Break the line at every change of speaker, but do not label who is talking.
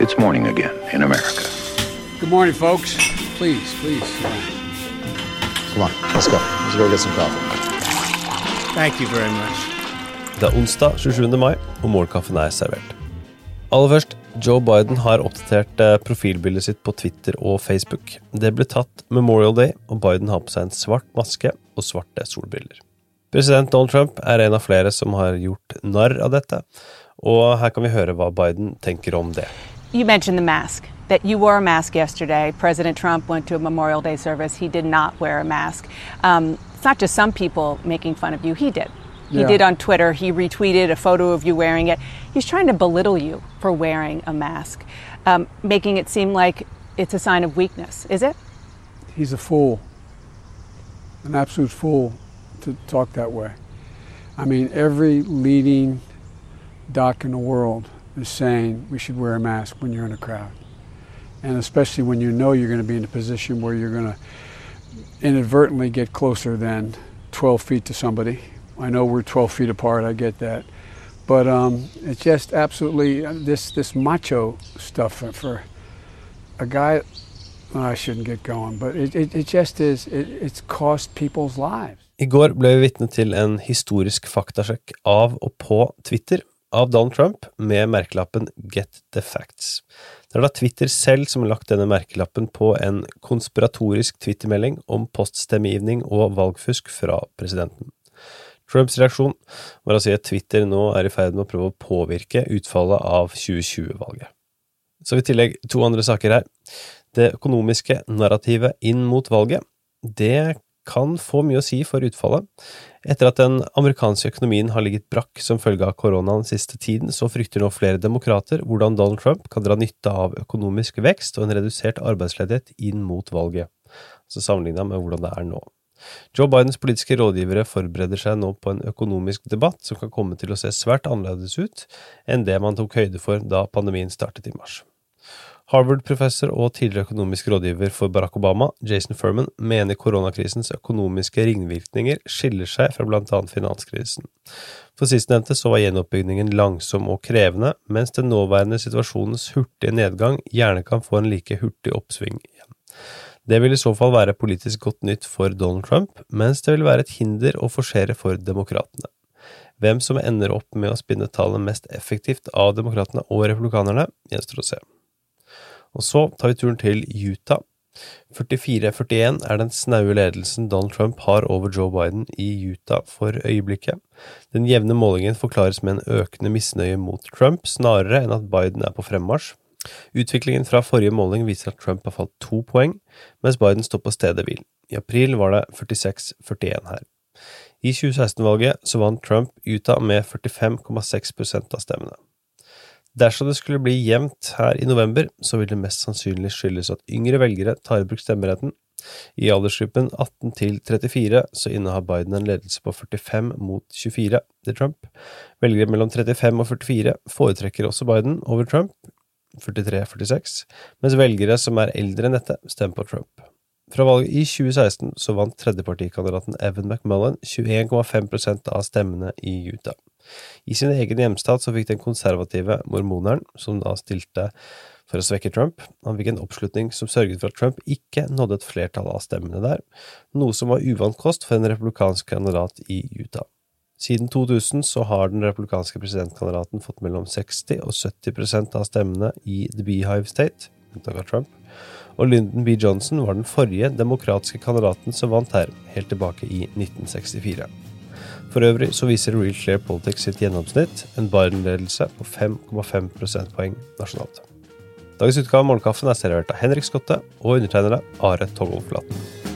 It's morning again in America.
Good morning, folks. Please, please.
Come on, let's go. Let's go get some coffee.
Thank you very much.
Det er onsdag 27. mai, og morgenkaffen er servert. Aller først, Joe Biden har oppdatert eh, profilbildet sitt på Twitter og Facebook. Det ble tatt Memorial Day, og Biden har på seg en svart maske og svarte solbriller. President Donald Trump er en av flere som har gjort narr av dette, og her kan vi høre hva Biden tenker om det.
You mentioned the mask, that you wore a mask yesterday. President Trump went to a Memorial Day service. He did not wear a mask. Um, it's not just some people making fun of you, he did. He
Yeah.
did on Twitter. He retweeted a photo of you wearing it. He's trying to belittle you for wearing a mask, um, making it seem like it's a sign of weakness. Is it?
He's a fool, an absolute fool to talk that way. I mean, every leading doc in the world is saying we should wear a mask when you're in a crowd. And especially when you know you're going to be in a position where you're going to inadvertently get closer than 12 feet to somebody. I know we're 12 feet apart, I get that. But um, it's just absolutely uh, this, this macho stuff for, for a guy I shouldn't get going, but it, it, it just is, it, it's cost people's lives.
I går ble vi vitne til en historisk faktasjekk av og på Twitter av Donald Trump med merkelappen Get the facts. Det er da Twitter selv som har lagt denne merkelappen på en konspiratorisk twittermelding om poststemmegivning og valgfusk fra presidenten. Trumps reaksjon var å si at Twitter nå er i ferd med å prøve å påvirke utfallet av 2020-valget. Så i tillegg to andre saker her. Det økonomiske narrativet inn mot valget, det kan få mye å si for utfallet. Etter at den amerikanske økonomien har ligget brakk som følge av koronaen siste tiden, så frykter nå flere demokrater hvordan Donald Trump kan dra nytte av økonomisk vekst og en redusert arbeidsledighet inn mot valget, altså sammenligna med hvordan det er nå. Joe Bidens politiske rådgivere forbereder seg nå på en økonomisk debatt som kan komme til å se svært annerledes ut enn det man tok høyde for da pandemien startet i mars. Harvard-professor og tidligere økonomisk rådgiver for Barack Obama, Jason Furman, mener koronakrisens økonomiske ringvirkninger skiller seg fra blant annet finanskrisen. For sistnevnte så var gjenoppbyggingen langsom og krevende, mens den nåværende situasjonens hurtige nedgang gjerne kan få en like hurtig oppsving igjen. Det vil i så fall være politisk godt nytt for Donald Trump, mens det vil være et hinder å forsere for demokratene. Hvem som ender opp med å spinne tallene mest effektivt av demokratene og republikanerne, gjenstår å se. Og så tar vi turen til Utah. 44-41 er den snaue ledelsen Donald Trump har over Joe Biden i Utah for øyeblikket. Den jevne målingen forklares med en økende misnøye mot Trump, snarere enn at Biden er på fremmarsj. Utviklingen fra forrige måling viser at Trump har falt to poeng, mens Biden står på stedet hvil. I april var det 46-41 her. I 2016-valget så vant Trump Utah med 45,6% av stemmene. Dersom det skulle bli jevnt her i november, så vil det mest sannsynlig skyldes at yngre velgere tar i bruk stemmeretten. I aldersgruppen 18 til 34 så innehar Biden en ledelse på 45 mot 24 til Trump. Velgere mellom 35 og 44 foretrekker også Biden over Trump, 43-46, mens velgere som er eldre enn dette, stemmer på Trump. Fra valget i 2016 så vant tredjepartikandidaten Evan McMullen 21,5% av stemmene i Utah. I sin egen hjemstat så fikk den konservative mormoneren, som da stilte for å svekke Trump, han fikk en oppslutning som sørget for at Trump ikke nådde et flertall av stemmene der, noe som var uvant kost for en republikansk kandidat i Utah. Siden 2000 så har den republikanske presidentkandidaten fått mellom 60 og 70% av stemmene i The Beehive State, unntatt Trump, og Lyndon B. Johnson var den forrige demokratiske kandidaten som vant her, helt tilbake i 1964. For øvrig så viser Real Clear Politics sitt gjennomsnitt en Biden-ledelse på 5,5 prosentpoeng nasjonalt. Dagens utgave av Morgenkaffen er servert av Henrik Skotte og undertegnede Are Togolflaten.